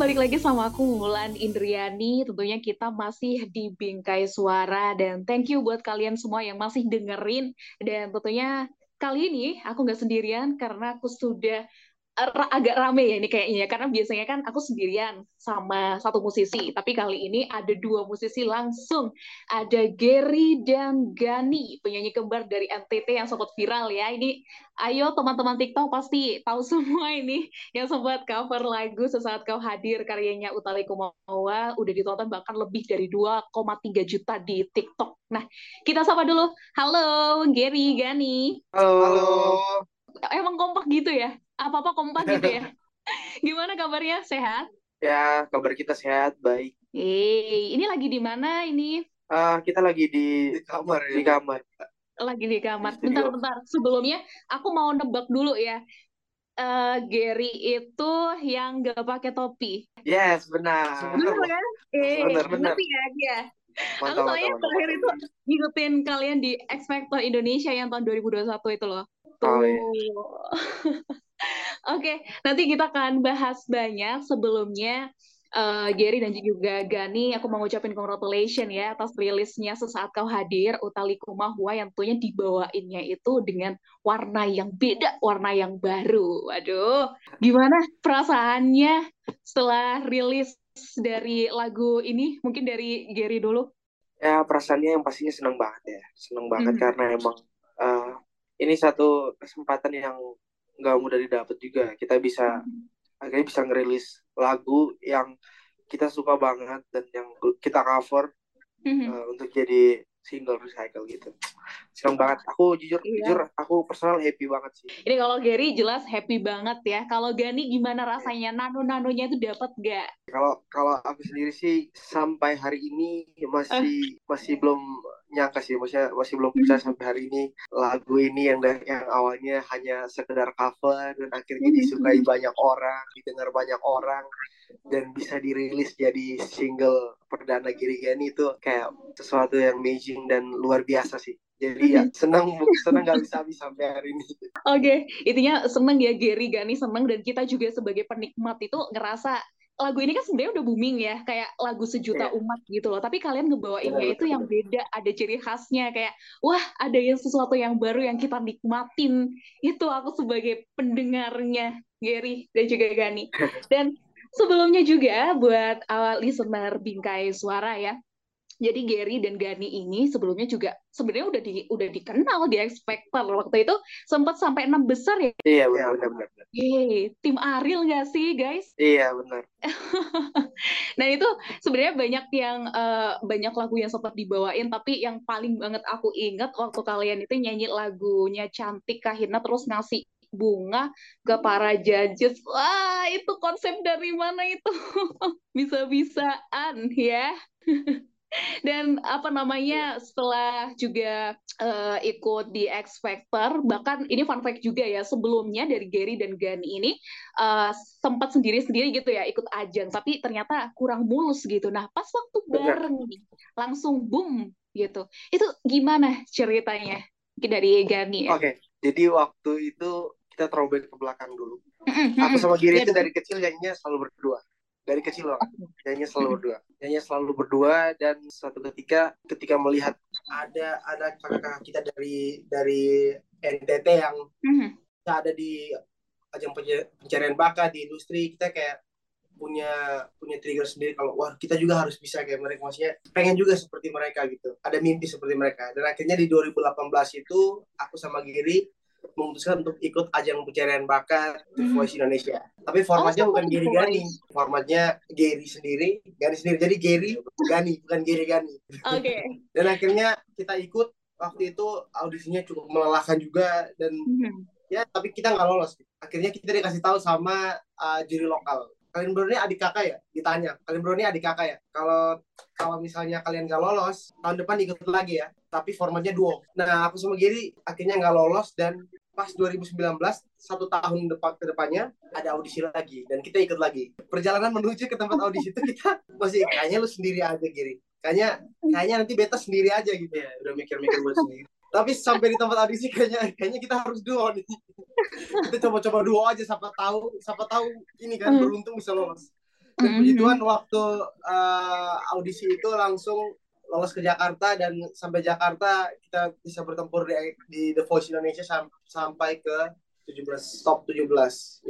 balik lagi sama aku Mulan Indriani. Tentunya kita masih di Bingkai Suara dan thank you buat kalian semua yang masih dengerin. Dan tentunya kali ini aku nggak sendirian karena aku sudah agak rame ya ini kayaknya. Karena biasanya kan aku sendirian sama satu musisi. Tapi kali ini ada dua musisi langsung. Ada Gary dan Gani penyanyi kembar dari NTT yang sempat viral ya. Ini ayo teman-teman TikTok pasti tahu semua ini. Yang sempat cover lagu sesaat kau hadir karyanya Utali Kumawa udah ditonton bahkan lebih dari 2,3 juta di TikTok. Nah kita sapa dulu. Halo Gary Gani. Halo, halo. emang kompak gitu ya apa-apa kompak gitu ya. Gimana kabarnya? Sehat? Ya, kabar kita sehat, baik. Eh, ini lagi di mana ini? Uh, kita lagi di, di kamar ya. Di kamar. Lagi di kamar. Bentar-bentar. Sebelumnya aku mau nebak dulu ya. Uh, Gary itu yang gak pakai topi. Yes, benar. Benar kan? Eh, benar, benar. ya dia. Mantap, aku soalnya terakhir itu ngikutin kalian di X Factor Indonesia yang tahun 2021 itu loh. Tuh. Oh, iya. Oke, nanti kita akan bahas banyak sebelumnya uh, Gary dan juga Gani, aku mau ngucapin congratulations ya atas rilisnya sesaat kau hadir Utali Kumahua yang tentunya dibawainnya itu dengan warna yang beda, warna yang baru. Waduh, gimana perasaannya setelah rilis dari lagu ini? Mungkin dari Gary dulu. Ya perasaannya yang pastinya senang banget ya, senang banget mm -hmm. karena emang uh, ini satu kesempatan yang nggak mudah didapat juga. Kita bisa hmm. akhirnya bisa ngerilis lagu yang kita suka banget dan yang kita cover mm-hmm. uh, untuk jadi single recycle gitu. Senang banget. Aku jujur iya. jujur aku personal happy banget sih. Ini kalau Gary jelas happy banget ya. Kalau Gani gimana rasanya? Nano nanonya itu dapat gak kalau kalau aku sendiri sih sampai hari ini masih uh. masih belum nyangka sih maksudnya masih belum bisa hmm. sampai hari ini lagu ini yang yang awalnya hanya sekedar cover dan akhirnya hmm. disukai banyak orang didengar banyak orang dan bisa dirilis jadi single perdana Giri Gani itu kayak sesuatu yang amazing dan luar biasa sih jadi ya hmm. senang senang gak bisa habis sampai hari ini. Oke, okay. intinya senang ya Gary Gani senang dan kita juga sebagai penikmat itu ngerasa lagu ini kan sebenarnya udah booming ya, kayak lagu sejuta yeah. umat gitu loh. Tapi kalian ngebawainnya itu yang beda, ada ciri khasnya kayak wah ada yang sesuatu yang baru yang kita nikmatin. Itu aku sebagai pendengarnya Gary dan juga Gani. Dan sebelumnya juga buat awal listener Bingkai Suara ya, jadi Gary dan Gani ini sebelumnya juga sebenarnya udah di udah dikenal di X Factor waktu itu sempat sampai enam besar ya. Iya benar benar benar. Yeay, tim Ariel nggak sih guys? Iya benar. nah itu sebenarnya banyak yang uh, banyak lagu yang sempat dibawain tapi yang paling banget aku ingat waktu kalian itu nyanyi lagunya cantik Kahina terus ngasih bunga ke para judges. Wah, itu konsep dari mana itu? Bisa-bisaan ya. dan apa namanya setelah juga uh, ikut di X Factor bahkan ini fun fact juga ya sebelumnya dari Gary dan Gani ini uh, sempat sendiri-sendiri gitu ya ikut ajang. Tapi ternyata kurang mulus gitu. Nah pas waktu bareng nih langsung boom gitu. Itu gimana ceritanya dari Gani ya? Oke okay. jadi waktu itu kita throwback ke belakang dulu. Aku sama Gary iya itu dari kecil nyanyinya selalu berdua dari kecil loh. Nyanyi selalu berdua. Nyanyi selalu berdua dan suatu ketika ketika melihat ada ada kakak-kakak kita dari dari NTT yang mm-hmm. ada di ajang pencarian bakat di industri kita kayak punya punya trigger sendiri kalau wah kita juga harus bisa kayak mereka. Maksudnya pengen juga seperti mereka gitu. Ada mimpi seperti mereka. Dan akhirnya di 2018 itu aku sama Giri memutuskan untuk ikut ajang pencarian bakat The hmm. Voice Indonesia. Tapi formatnya oh, bukan Gary Gani, formatnya Gary sendiri, Gani sendiri. Jadi Gary Gani, bukan Gary Gani. Oke. Okay. dan akhirnya kita ikut waktu itu audisinya cukup melelahkan juga dan hmm. ya tapi kita nggak lolos. Akhirnya kita dikasih tahu sama uh, juri lokal. Kalian berdua ini adik kakak ya? Ditanya. Kalian berdua ini adik kakak ya? Kalau kalau misalnya kalian nggak lolos, tahun depan ikut lagi ya. Tapi formatnya duo. Nah, aku sama Giri akhirnya nggak lolos dan pas 2019 satu tahun depan ke depannya ada audisi lagi. Dan kita ikut lagi. Perjalanan menuju ke tempat audisi itu kita masih kayaknya lu sendiri aja Giri. Kayaknya kayaknya nanti beta sendiri aja gitu. Ya udah mikir-mikir buat sendiri. Tapi sampai di tempat audisi kayaknya kayaknya kita harus duo nih. Kita coba-coba duo aja siapa tahu siapa tahu ini kan hmm. beruntung bisa lolos. Dan puji Tuhan waktu uh, audisi itu langsung lolos ke Jakarta dan sampai Jakarta kita bisa bertempur di, di The Voice Indonesia sam sampai ke 17 top 17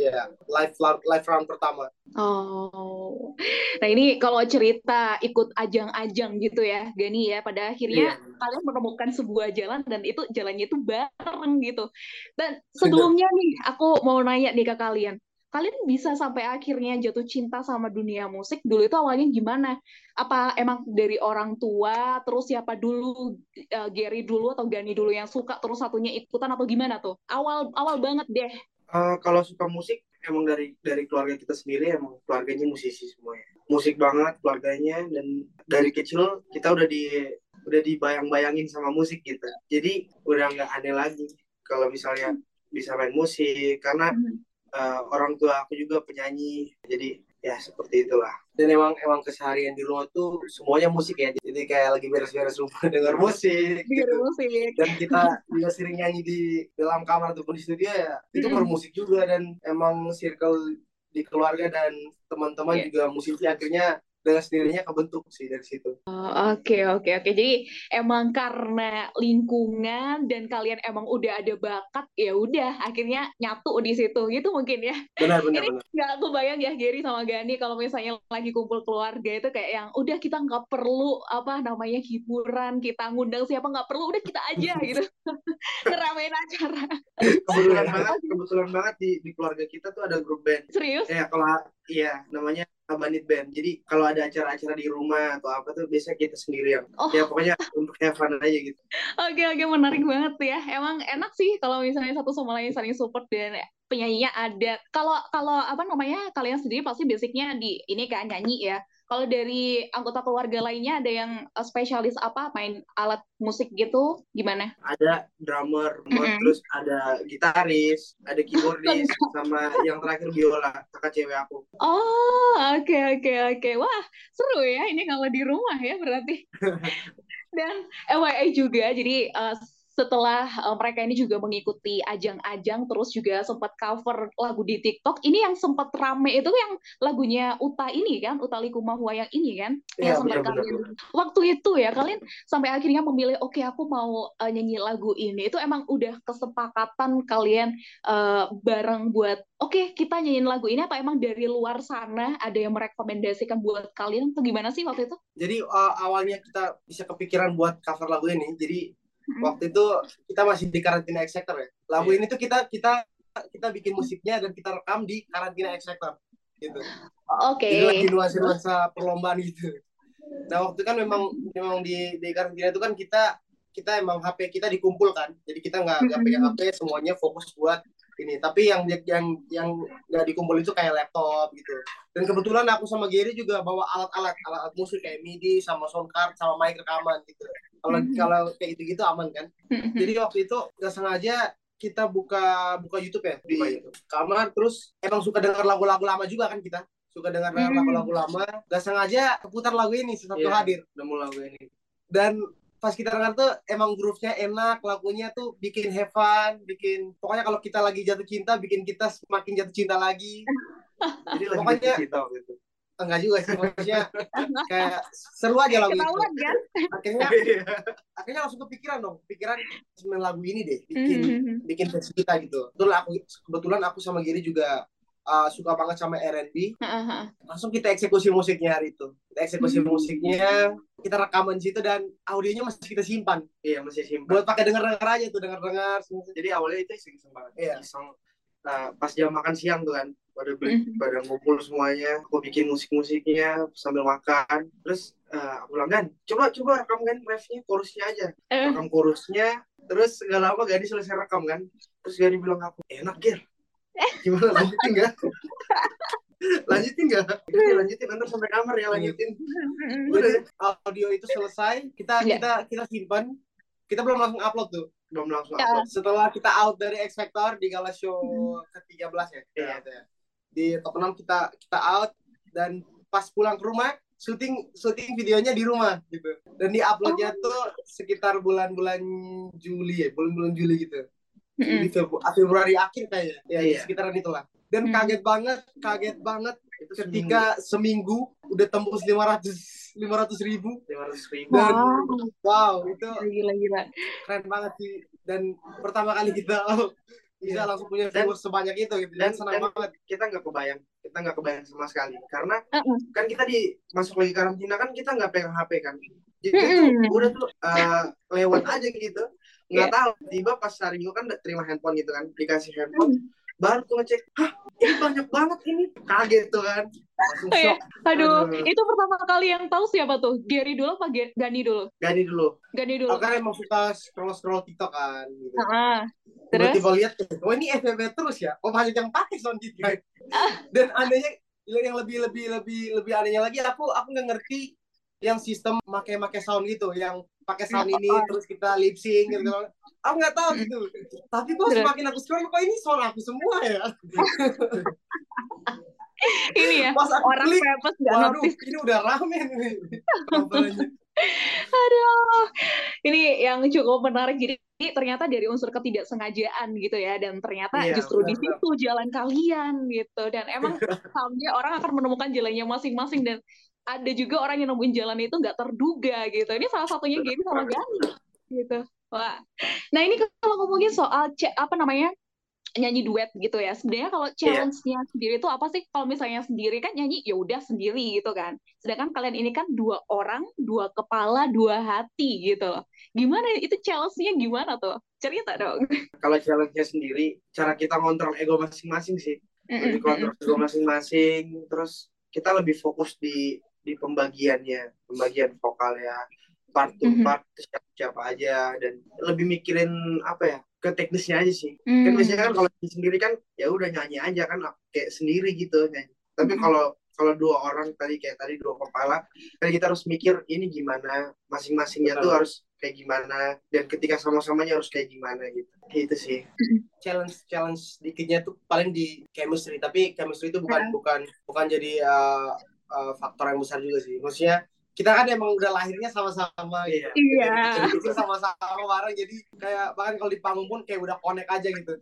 ya yeah. live live round pertama. Oh. Nah, ini kalau cerita ikut ajang-ajang gitu ya, Gani ya, pada akhirnya yeah. kalian menemukan sebuah jalan dan itu jalannya itu bareng gitu. Dan sebelumnya nih aku mau nanya nih ke kalian kalian bisa sampai akhirnya jatuh cinta sama dunia musik dulu itu awalnya gimana? Apa emang dari orang tua terus siapa dulu uh, Gary dulu atau Gani dulu yang suka terus satunya ikutan atau gimana tuh? Awal awal banget deh. Uh, kalau suka musik emang dari dari keluarga kita sendiri emang keluarganya musisi semuanya. Musik banget keluarganya dan dari kecil kita udah di udah dibayang-bayangin sama musik gitu. Jadi udah nggak aneh lagi kalau misalnya bisa main musik karena hmm uh, orang tua aku juga penyanyi jadi ya seperti itulah dan emang emang keseharian di rumah tuh semuanya musik ya jadi kayak lagi beres-beres rumah dengar musik gitu. musik dan kita juga sering nyanyi di dalam kamar ataupun di studio ya itu mm. bermusik juga dan emang circle di keluarga dan teman-teman yeah. juga musisi akhirnya dengan sendirinya kebentuk sih dari situ. Oke oh, oke okay, oke. Okay, okay. Jadi emang karena lingkungan dan kalian emang udah ada bakat ya udah akhirnya nyatu di situ gitu mungkin ya. Benar benar. Ini nggak aku bayang ya Gary sama Gani kalau misalnya lagi kumpul keluarga itu kayak yang udah kita nggak perlu apa namanya hiburan kita ngundang siapa nggak perlu udah kita aja gitu ngeramein acara. Kebetulan banget kebetulan banget di di keluarga kita tuh ada grup band. Serius? Ya kalau iya namanya Bandit Band. Jadi kalau ada acara-acara di rumah atau apa tuh biasanya kita sendiri yang oh. ya pokoknya untuk have fun aja gitu. Oke oke menarik banget ya. Emang enak sih kalau misalnya satu sama lain saling support dan penyanyinya ada. Kalau kalau apa namanya kalian sendiri pasti basicnya di ini kan nyanyi ya. Kalau dari anggota keluarga lainnya ada yang uh, spesialis apa main alat musik gitu gimana? Ada drummer, mm -hmm. terus ada gitaris, ada keyboardis, sama yang terakhir biola, kakak cewek aku. Oh, oke okay, oke okay, oke. Okay. Wah, seru ya ini kalau di rumah ya berarti. Dan FYI juga, jadi uh, setelah uh, mereka ini juga mengikuti ajang-ajang terus juga sempat cover lagu di TikTok. Ini yang sempat rame itu yang lagunya Uta ini kan Uta Likumahua yang ini kan? Ya, yang sempat kalian waktu itu ya kalian sampai akhirnya memilih oke okay, aku mau uh, nyanyi lagu ini. Itu emang udah kesepakatan kalian uh, bareng buat oke okay, kita nyanyiin lagu ini apa emang dari luar sana ada yang merekomendasikan buat kalian atau gimana sih waktu itu? Jadi uh, awalnya kita bisa kepikiran buat cover lagu ini. Jadi waktu itu kita masih di karantina X Factor ya. Lagu yeah. ini tuh kita kita kita bikin musiknya dan kita rekam di karantina X Factor gitu. Oke. Okay. lagi nuansa nuansa perlombaan gitu. Nah waktu kan memang memang di di karantina itu kan kita kita emang HP kita dikumpulkan. Jadi kita nggak nggak pegang HP semuanya fokus buat ini tapi yang yang yang nggak dikumpul itu kayak laptop gitu dan kebetulan aku sama Gary juga bawa alat-alat alat-alat musik kayak MIDI sama sound card sama mic rekaman gitu kalau mm -hmm. kalau kayak gitu gitu aman kan mm -hmm. jadi waktu itu nggak sengaja kita buka buka YouTube ya di YouTube. kamar terus emang suka dengar lagu-lagu lama juga kan kita suka dengar mm -hmm. lagu-lagu lama nggak sengaja putar lagu ini sesuatu yeah. hadir nemu lagu ini dan pas kita dengar tuh emang groove-nya enak, lagunya tuh bikin have fun, bikin pokoknya kalau kita lagi jatuh cinta bikin kita semakin jatuh cinta lagi. Jadi pokoknya cinta gitu. Enggak juga sih maksudnya kayak seru aja lagu itu. Kan? Akhirnya iya. akhirnya langsung kepikiran dong, pikiran semen lagu ini deh, bikin mm -hmm. bikin kita gitu. Betul aku kebetulan aku sama Giri juga uh, suka banget sama R&B, uh-huh. langsung kita eksekusi musiknya hari itu. Kita eksekusi uh-huh. musiknya, kita rekaman di situ dan audionya masih kita simpan. Iya masih simpan. Buat pakai denger-denger aja tuh denger-denger. Jadi awalnya itu iseng-iseng banget. Iya. Iseng. Nah, pas jam makan siang tuh kan, pada beli, uh-huh. pada ngumpul semuanya, aku bikin musik-musiknya sambil makan. Terus uh, aku bilang kan, coba coba rekam kan refnya, chorusnya aja. Rekam chorusnya, terus gak lama Gadi selesai rekam kan. Terus Gadi bilang aku, enak Ger, Gimana lanjutin nggak? lanjutin nggak? Oke, lanjutin nanti sampai kamar ya lanjutin. Udah audio itu selesai, kita yeah. kita kita simpan. Kita belum langsung upload tuh, belum langsung yeah. upload. Setelah kita out dari X Factor di Gala Show ke-13 ya, yeah. ya. Di top 6 kita kita out dan pas pulang ke rumah syuting syuting videonya di rumah gitu. Dan di uploadnya oh. tuh sekitar bulan-bulan Juli ya, bulan-bulan Juli gitu di Februari, Februari akhir kayaknya. Ya yeah. sekitaran itulah. Dan mm. kaget banget kaget banget itu ketika seminggu, seminggu udah tembus lima ratus lima ratus ribu. lima ratus ribu. Dan wow. Itu gila gila keren banget sih. Dan pertama kali kita bisa langsung punya Dan- viewers sebanyak itu gitu. Dan, dan senang dan banget. kita nggak kebayang kita nggak kebayang sama sekali. Karena Uh-uh. kan kita di masuk lagi karantina kan kita nggak pegang HP kan. Jadi Mm-mm. tuh udah tuh uh, lewat aja gitu nggak Iya. tahu tiba pas hari minggu kan terima handphone gitu kan dikasih handphone baru tuh ngecek hah ini banyak banget ini kaget tuh kan langsung Oh, iya. shock Aduh, Aduh. itu pertama kali yang tahu siapa tuh? Gary dulu apa Gani dulu? Gani dulu Gani dulu. aku kan emang suka scroll scroll TikTok kan gitu. Ah, terus? tiba-tiba lihat oh ini FBB terus ya oh banyak yang pakai sound gitu dan anehnya yang lebih lebih lebih lebih anehnya lagi aku aku nggak ngerti yang sistem pakai pakai sound gitu yang pakai sound ini terus kita lip sync gitu aku nggak tahu gitu tapi kok semakin aku scroll kok ini sound aku semua ya Ini ya, pas aku orang klik pepes nggak waduh notice. ini udah rame nih. Aduh, ini yang cukup menarik. Jadi ternyata dari unsur ketidaksengajaan gitu ya, dan ternyata Iya, justru di situ jalan kalian gitu. Dan emang someday orang akan menemukan jalannya masing-masing dan ada juga orang yang nemuin jalan itu nggak terduga gitu. Ini salah satunya Gary sama Gani gitu. Wah. Nah ini kalau ngomongin soal apa namanya nyanyi duet gitu ya. Sebenarnya kalau challenge-nya sendiri itu apa sih? Kalau misalnya sendiri kan nyanyi ya udah sendiri gitu kan. Sedangkan kalian ini kan dua orang, dua kepala, dua hati gitu loh. Gimana itu challenge-nya gimana tuh? Cerita dong. kalau challenge-nya sendiri cara kita ngontrol ego masing-masing sih lebih kontrol ego masing-masing terus kita lebih fokus di di pembagiannya pembagian vokal ya part to Mhm. part siapa, siapa aja dan lebih mikirin apa ya ke teknisnya aja sih Hmm. kan biasanya kan kalau sendiri kan ya udah nyanyi aja kan kayak sendiri gitu nyanyi. tapi Mhm. kalau kalau dua orang tadi kayak tadi dua kepala kan kita harus mikir ini gimana masing-masingnya tuh harus kayak gimana dan ketika sama-samanya harus kayak gimana gitu itu sih challenge challenge dikitnya tuh paling di chemistry tapi chemistry itu bukan Ya. bukan bukan jadi uh, uh, faktor yang besar juga sih maksudnya kita kan emang udah lahirnya sama-sama gitu Iya. Jadi kita sama-sama bareng jadi kayak bahkan kalau di panggung pun kayak udah connect aja gitu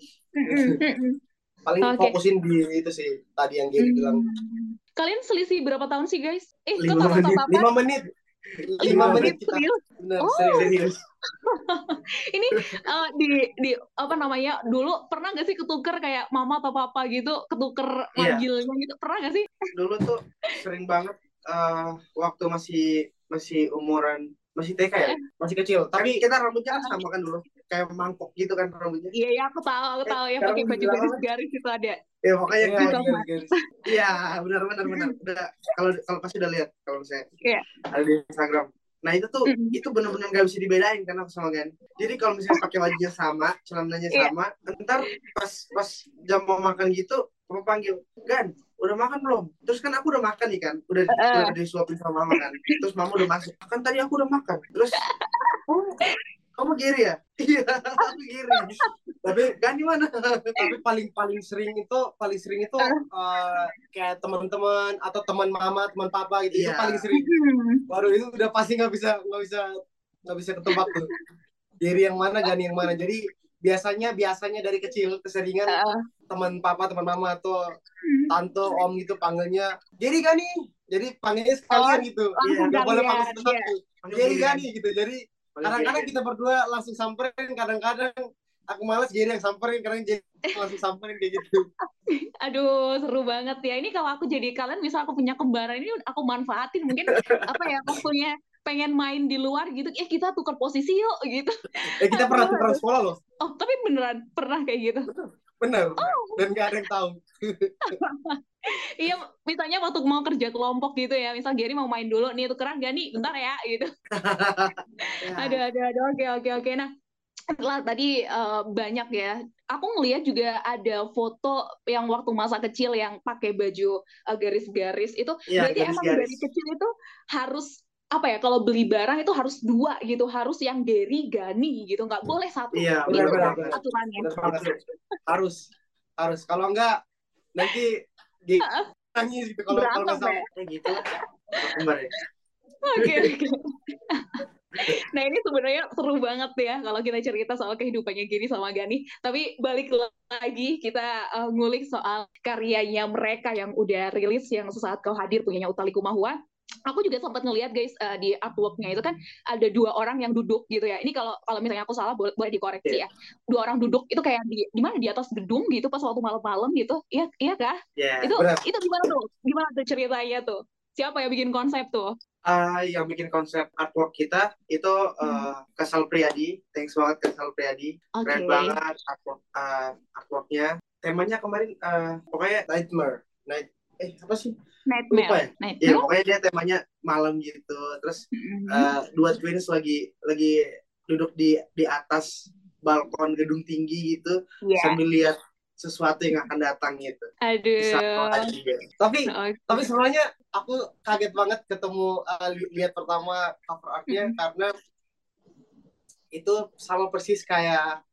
paling Oke. fokusin di itu sih tadi yang Gary bilang Kalian selisih berapa tahun sih guys? Eh, kok Lima tahu menit, apa? lima menit lima menit kita serius? Oh. serius. Ini eh, di di apa namanya dulu pernah gak sih ketuker kayak mama atau papa gitu ketuker Iya. manggilnya gitu pernah gak sih? dulu tuh sering banget eh, waktu masih masih umuran masih TK ya masih kecil tapi kita rambutnya kan sama kan dulu kayak mangkok gitu kan rambutnya Iya ya aku tahu aku tahu ya Sekarang pakai baju apa? garis-garis itu ada. ya pokoknya Iya, kayak garis, garis. iya benar benar benar udah kalau kalau pasti udah lihat kalau misalnya Iya. ada di Instagram nah itu tuh Mm-mm. itu benar-benar gak bisa dibedain kan aku sama Gan jadi kalau misalnya pakai bajunya sama celananya Iya. sama ntar pas pas jam mau makan gitu aku panggil Gan udah makan belum? Terus kan aku udah makan nih kan udah Heeh. udah disuapin sama mama kan. Terus mama udah masuk kan tadi aku udah makan. Terus oh kamu Giri ya? Iya aku Giri. Tapi Gan di mana? Tapi paling paling sering itu paling sering itu uh, kayak teman-teman atau teman mama teman papa gitu itu Iya. paling sering. Waduh itu udah pasti nggak bisa nggak bisa nggak bisa ketebak tuh. Gary yang mana Gani yang mana. Jadi biasanya biasanya dari kecil keseringan Heeh. teman papa teman mama atau tante om gitu panggilnya Gary Gani jadi panggilnya sekalian gitu. langsung nggak boleh kalian, panggil satu Gary Gani gitu. Jadi kadang-kadang kita berdua langsung samperin kadang-kadang aku malas Gary yang samperin kadang Gary langsung samperin kayak gitu. Aduh, seru banget ya. Ini kalau aku jadi kalian, misal aku punya kembaran ini aku manfaatin. Mungkin apa ya waktunya pengen main di luar gitu. Eh kita tukar posisi yuk gitu. eh kita pernah tukeran sekolah loh Oh, tapi beneran pernah kayak gitu. bener Oh. dan gak ada yang tahu Iya, misalnya waktu mau kerja kelompok gitu ya. Misal Gary mau main dulu nih tukeran gak nih? Bentar ya gitu. Ya. Aduh, aduh, aduh. Oke, oke, oke. Nah, setelah tadi eh, banyak ya. Aku ngeliat juga ada foto yang waktu masa kecil yang pakai baju eh, garis-garis itu. Iya, Berarti emang garis-garis. dari kecil itu harus apa ya? Kalau beli barang itu harus dua gitu, harus yang Gary Gani gitu, nggak boleh satu. Iya, Itu benar, kan benar. aturannya. Bener banget. harus harus kalau enggak nanti di nangis gitu kalau kalau sama ya. Kayak gitu ya. Oke, oke. nah ini sebenarnya seru banget ya kalau kita cerita soal kehidupannya Gini sama Gani. Tapi balik lagi kita uh, ngulik soal karyanya mereka yang udah rilis yang sesaat kau hadir punyanya Utali Kumahua aku juga sempat ngelihat guys uh, di artworknya itu kan ada dua orang yang duduk gitu ya. Ini kalau kalau misalnya aku salah boleh, boleh dikoreksi yeah. ya. Dua orang duduk itu kayak di di mana di atas gedung gitu pas waktu malam-malam gitu. Iya iya kah? Yeah, itu bener. itu gimana tuh? Gimana tuh ceritanya tuh? Siapa yang bikin konsep tuh? Uh, yang bikin konsep artwork kita itu uh, hmm. Kesal Priadi. Thanks banget Kesal Priadi. Okay. Keren banget artwork uh, artworknya. Temanya kemarin uh, pokoknya nightmare. Night eh apa sih? Nightmare. Lupa ya? Nightmare. Ya, pokoknya dia temanya malam gitu. Terus mm-hmm. uh, dua twins lagi lagi duduk di di atas balkon gedung tinggi gitu yeah. sambil lihat sesuatu yang akan datang gitu. Aduh. Tapi okay. tapi sebenarnya aku kaget banget ketemu uh, lihat pertama cover artnya mm -hmm. karena itu sama persis kayak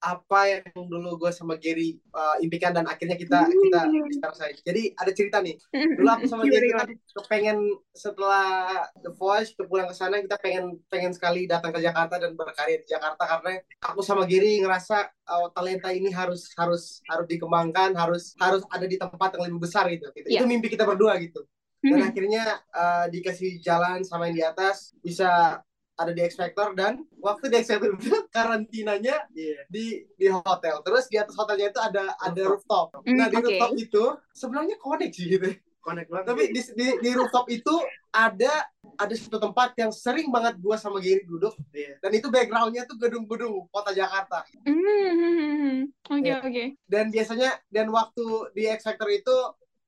apa yang dulu gue sama Gary uh, impikan dan akhirnya kita kita bisa selesai. Jadi ada cerita nih. Dulu aku sama Gary kan kepengen setelah The Voice kita pulang ke sana kita pengen pengen sekali datang ke Jakarta dan berkarya di Jakarta karena aku sama Gary ngerasa uh, talenta ini harus harus harus dikembangkan, harus harus ada di tempat yang lebih besar gitu. gitu. Yeah. Itu mimpi kita berdua gitu. Dan akhirnya uh, dikasih jalan sama yang di atas bisa ada di X Factor dan waktu di X Factor itu karantinanya yeah. di di hotel. Terus di atas hotelnya itu ada ada rooftop. Mm, nah di okay. rooftop itu sebenarnya connect sih gitu. Connect banget. Tapi di, di, di rooftop itu ada ada satu tempat yang sering banget gua sama Giri duduk. Yeah. Dan itu backgroundnya tuh gedung-gedung kota Jakarta. Mm, oke okay, yeah. oke. Okay. Dan biasanya dan waktu di X Factor itu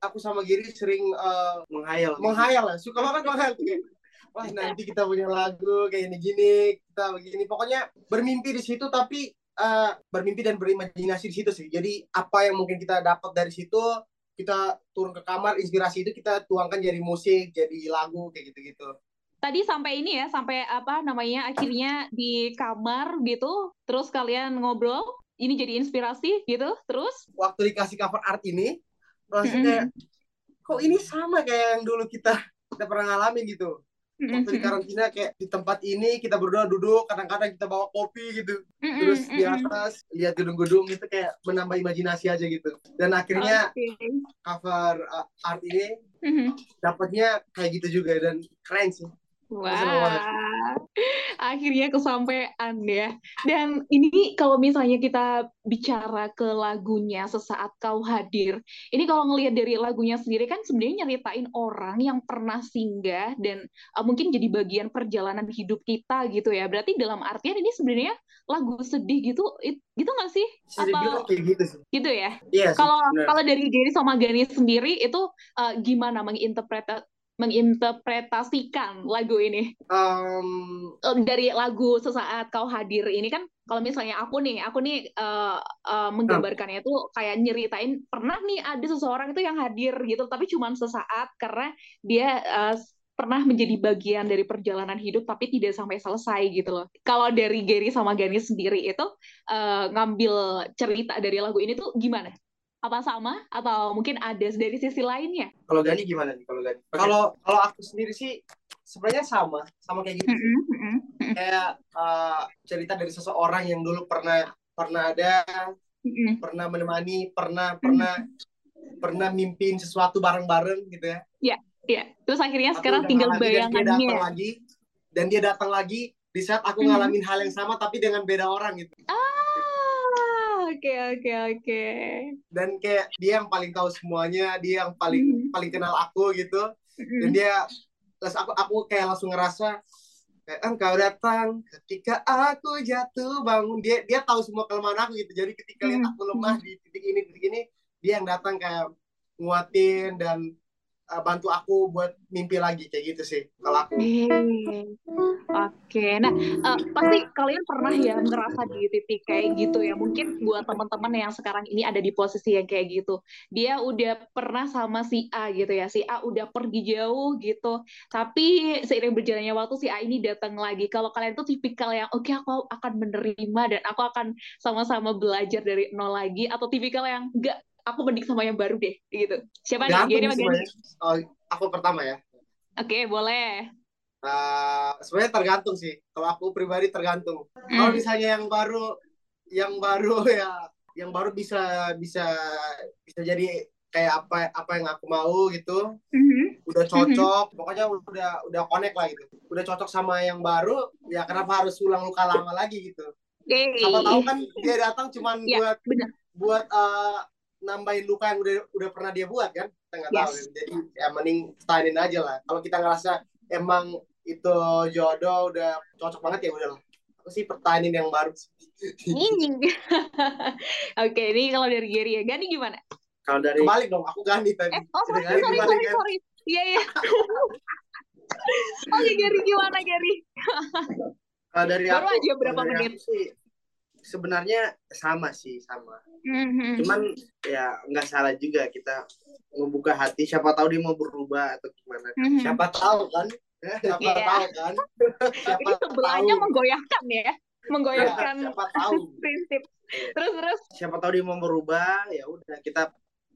aku sama Giri sering uh, menghayal. Menghayal lah, suka banget menghayal wah nanti kita punya lagu kayak ini gini kita begini. Pokoknya bermimpi di situ tapi uh, bermimpi dan berimajinasi di situ sih. Jadi apa yang mungkin kita dapat dari situ kita turun ke kamar inspirasi itu kita tuangkan jadi musik jadi lagu kayak gitu gitu tadi sampai ini ya sampai apa namanya akhirnya di kamar gitu terus kalian ngobrol ini jadi inspirasi gitu terus? Waktu dikasih cover art ini maksudnya kok ini sama kayak yang dulu kita kita pernah ngalamin gitu waktu di karantina kayak di tempat ini kita berdua duduk kadang-kadang kita bawa kopi gitu. Terus di atas lihat gedung-gedung itu kayak menambah imajinasi aja gitu. Dan akhirnya okay. cover uh, art ini dapatnya kayak gitu juga dan keren sih Wah, akhirnya kesampaian ya. Dan ini kalau misalnya kita bicara ke lagunya sesaat kau hadir, ini kalau ngelihat dari lagunya sendiri kan sebenarnya nyeritain orang yang pernah singgah dan uh, mungkin jadi bagian perjalanan hidup kita gitu ya. Berarti dalam artian ini sebenarnya lagu sedih gitu, it, gitu nggak sih? Atau kayak gitu sih. Gitu ya. Iya. Kalau kalau dari diri sama Gani sendiri itu uh, gimana menginterpretasi menginterpretasikan lagu ini? Um... Dari lagu sesaat kau hadir ini kan, kalau misalnya aku nih, aku nih uh, uh, menggambarkannya itu kayak nyeritain pernah nih ada seseorang itu yang hadir gitu, tapi cuma sesaat karena dia uh, pernah menjadi bagian dari perjalanan hidup tapi tidak sampai selesai gitu loh. Kalau dari Gary sama Gani sendiri itu uh, ngambil cerita dari lagu ini tuh gimana? Apa sama atau mungkin ada dari sisi lainnya? Kalau Gani gimana nih kalau Gani? Kalau kalau aku sendiri sih sebenarnya sama, sama kayak gitu. Mm -hmm. Kayak uh, cerita dari seseorang yang dulu pernah pernah ada, mm -hmm. pernah menemani, pernah pernah mm -hmm. pernah mimpin sesuatu bareng-bareng gitu ya. Iya, iya. Terus akhirnya aku sekarang tinggal bayangannya. Dan dia datang lagi dan dia datang lagi di saat aku mm -hmm. ngalamin hal yang sama tapi dengan beda orang gitu. Ah oke oke oke. Dan kayak dia yang paling tahu semuanya, dia yang paling mm. paling kenal aku gitu. Mm. Dan dia terus aku aku kayak langsung ngerasa kayak engkau datang ketika aku jatuh bangun dia dia tahu semua kelemahan aku gitu jadi ketika lihat aku lemah di titik ini titik ini dia yang datang kayak nguatin dan uh, bantu aku buat mimpi lagi kayak gitu sih kalau aku. Oke, nah uh, pasti kalian pernah ya ngerasa di titik kayak gitu ya. Mungkin buat teman-teman yang sekarang ini ada di posisi yang kayak gitu, dia udah pernah sama si A gitu ya. Si A udah pergi jauh gitu, tapi seiring berjalannya waktu si A ini datang lagi. Kalau kalian tuh tipikal yang oke okay, aku akan menerima dan aku akan sama-sama belajar dari nol lagi, atau tipikal yang enggak aku mending sama yang baru deh gitu siapa nih Gini Oh, aku pertama ya oke okay, boleh Uh, sebenarnya tergantung sih. Kalau aku pribadi tergantung. Mm. Kalau misalnya yang baru, yang baru ya, yang baru bisa bisa bisa jadi kayak apa apa yang aku mau gitu. Mm-hmm. Udah cocok, mm-hmm. pokoknya udah udah connect lah gitu. Udah cocok sama yang baru, ya kenapa harus ulang luka lama lagi gitu? Hey. Siapa tahu kan dia datang cuman yeah, buat bener. buat uh, nambahin luka yang udah udah pernah dia buat kan? Kita nggak yes. tahu. Jadi ya mending stainin aja lah. Kalau kita ngerasa emang itu jodoh udah cocok banget ya udah aku sih pertanyaan yang baru oke ini kalau dari Gary ya Gani gimana kalau dari kembali dong aku Gani tadi eh, oh sorry sorry sorry, sorry, sorry. iya iya oke Gary gimana Gary kalau dari baru aku, aja berapa menit sih sebenarnya sama sih sama mm-hmm. cuman ya nggak salah juga kita membuka hati siapa tahu dia mau berubah atau gimana mm-hmm. siapa tahu kan siapa yeah. tahu kan siapa ini sebelahnya tahu. menggoyahkan ya menggoyahkan ya, siapa tahu prinsip terus terus siapa tahu dia mau berubah ya udah kita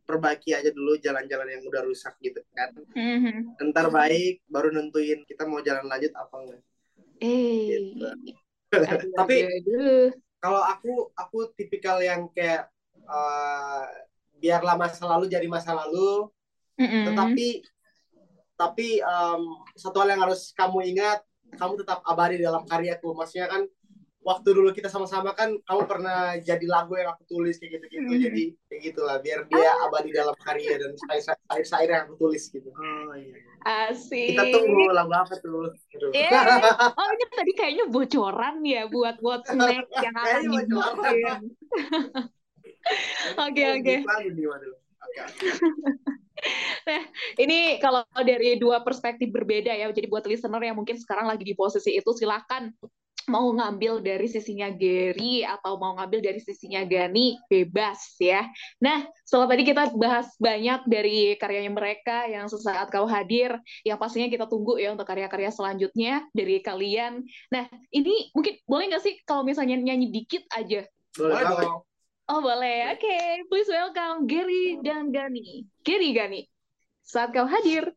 perbaiki aja dulu jalan-jalan yang udah rusak gitu kan mm-hmm. ntar baik baru nentuin kita mau jalan lanjut apa enggak eh gitu. tapi kalau aku aku tipikal yang kayak uh, biarlah masa lalu jadi masa lalu mm-hmm. tetapi tapi um, satu hal yang harus kamu ingat kamu tetap abadi dalam karyaku maksudnya kan waktu dulu kita sama-sama kan kamu pernah jadi lagu yang aku tulis kayak gitu-gitu mm -hmm. jadi kayak gitulah biar dia ah. abadi dalam karya dan syair-syair yang aku tulis gitu oh iya Asik. Kita tunggu lagu apa tuh? Yeah. Oh ini tadi kayaknya bocoran ya buat buat snack yang akan dibuat. Oke oke. Nah, ini kalau dari dua perspektif berbeda ya. Jadi buat listener yang mungkin sekarang lagi di posisi itu silakan mau ngambil dari sisinya Gary atau mau ngambil dari sisinya Gani bebas ya. Nah, setelah tadi kita bahas banyak dari karyanya mereka yang sesaat kau hadir, yang pastinya kita tunggu ya untuk karya-karya selanjutnya dari kalian. Nah, ini mungkin boleh nggak sih kalau misalnya nyanyi dikit aja? Boleh. Oh boleh, oke. Okay. Please welcome Gary dan Gani. Gary Gani, saat kau hadir.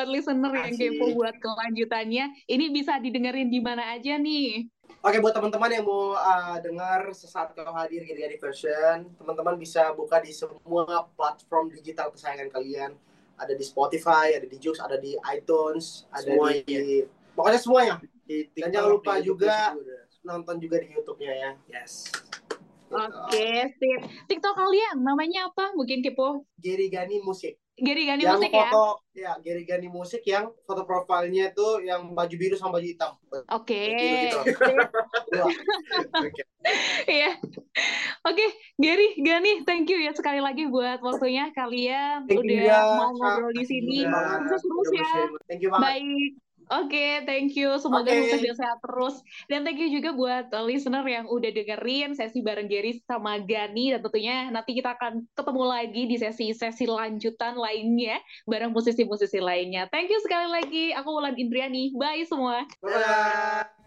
listener yang kepo buat kelanjutannya, ini bisa didengerin di mana aja nih? Oke, buat teman-teman yang mau uh, dengar sesaat kalau hadir di di Version, teman-teman bisa buka di semua platform digital kesayangan kalian. Ada di Spotify, ada di Joox, ada di iTunes, ada semuanya. di pokoknya semuanya. Di Dan jangan lupa juga, juga nonton juga di YouTube-nya ya. Yes. Oke, sip. TikTok kalian namanya apa? Mungkin kepo. Gary Gani Musik. Gary Gani yang Musik foto, ya? Ya, Gary Gani Musik yang foto profilnya tuh yang baju biru sama baju hitam. Oke. Gitu, Iya. Oke, Gary, Gani, thank you ya sekali lagi buat waktunya kalian Thank udah ya, mau ngobrol di sini. Sukses terus ya. Thank you banget. Baik. Oke, okay, thank you. Semoga okay. sukses sehat terus. Dan thank you juga buat listener yang udah dengerin sesi bareng Gary sama Gani. Dan tentunya nanti kita akan ketemu lagi di sesi-sesi lanjutan lainnya bareng musisi-musisi lainnya. Thank you sekali lagi. Aku Wulan Indriani. Bye semua. Bye.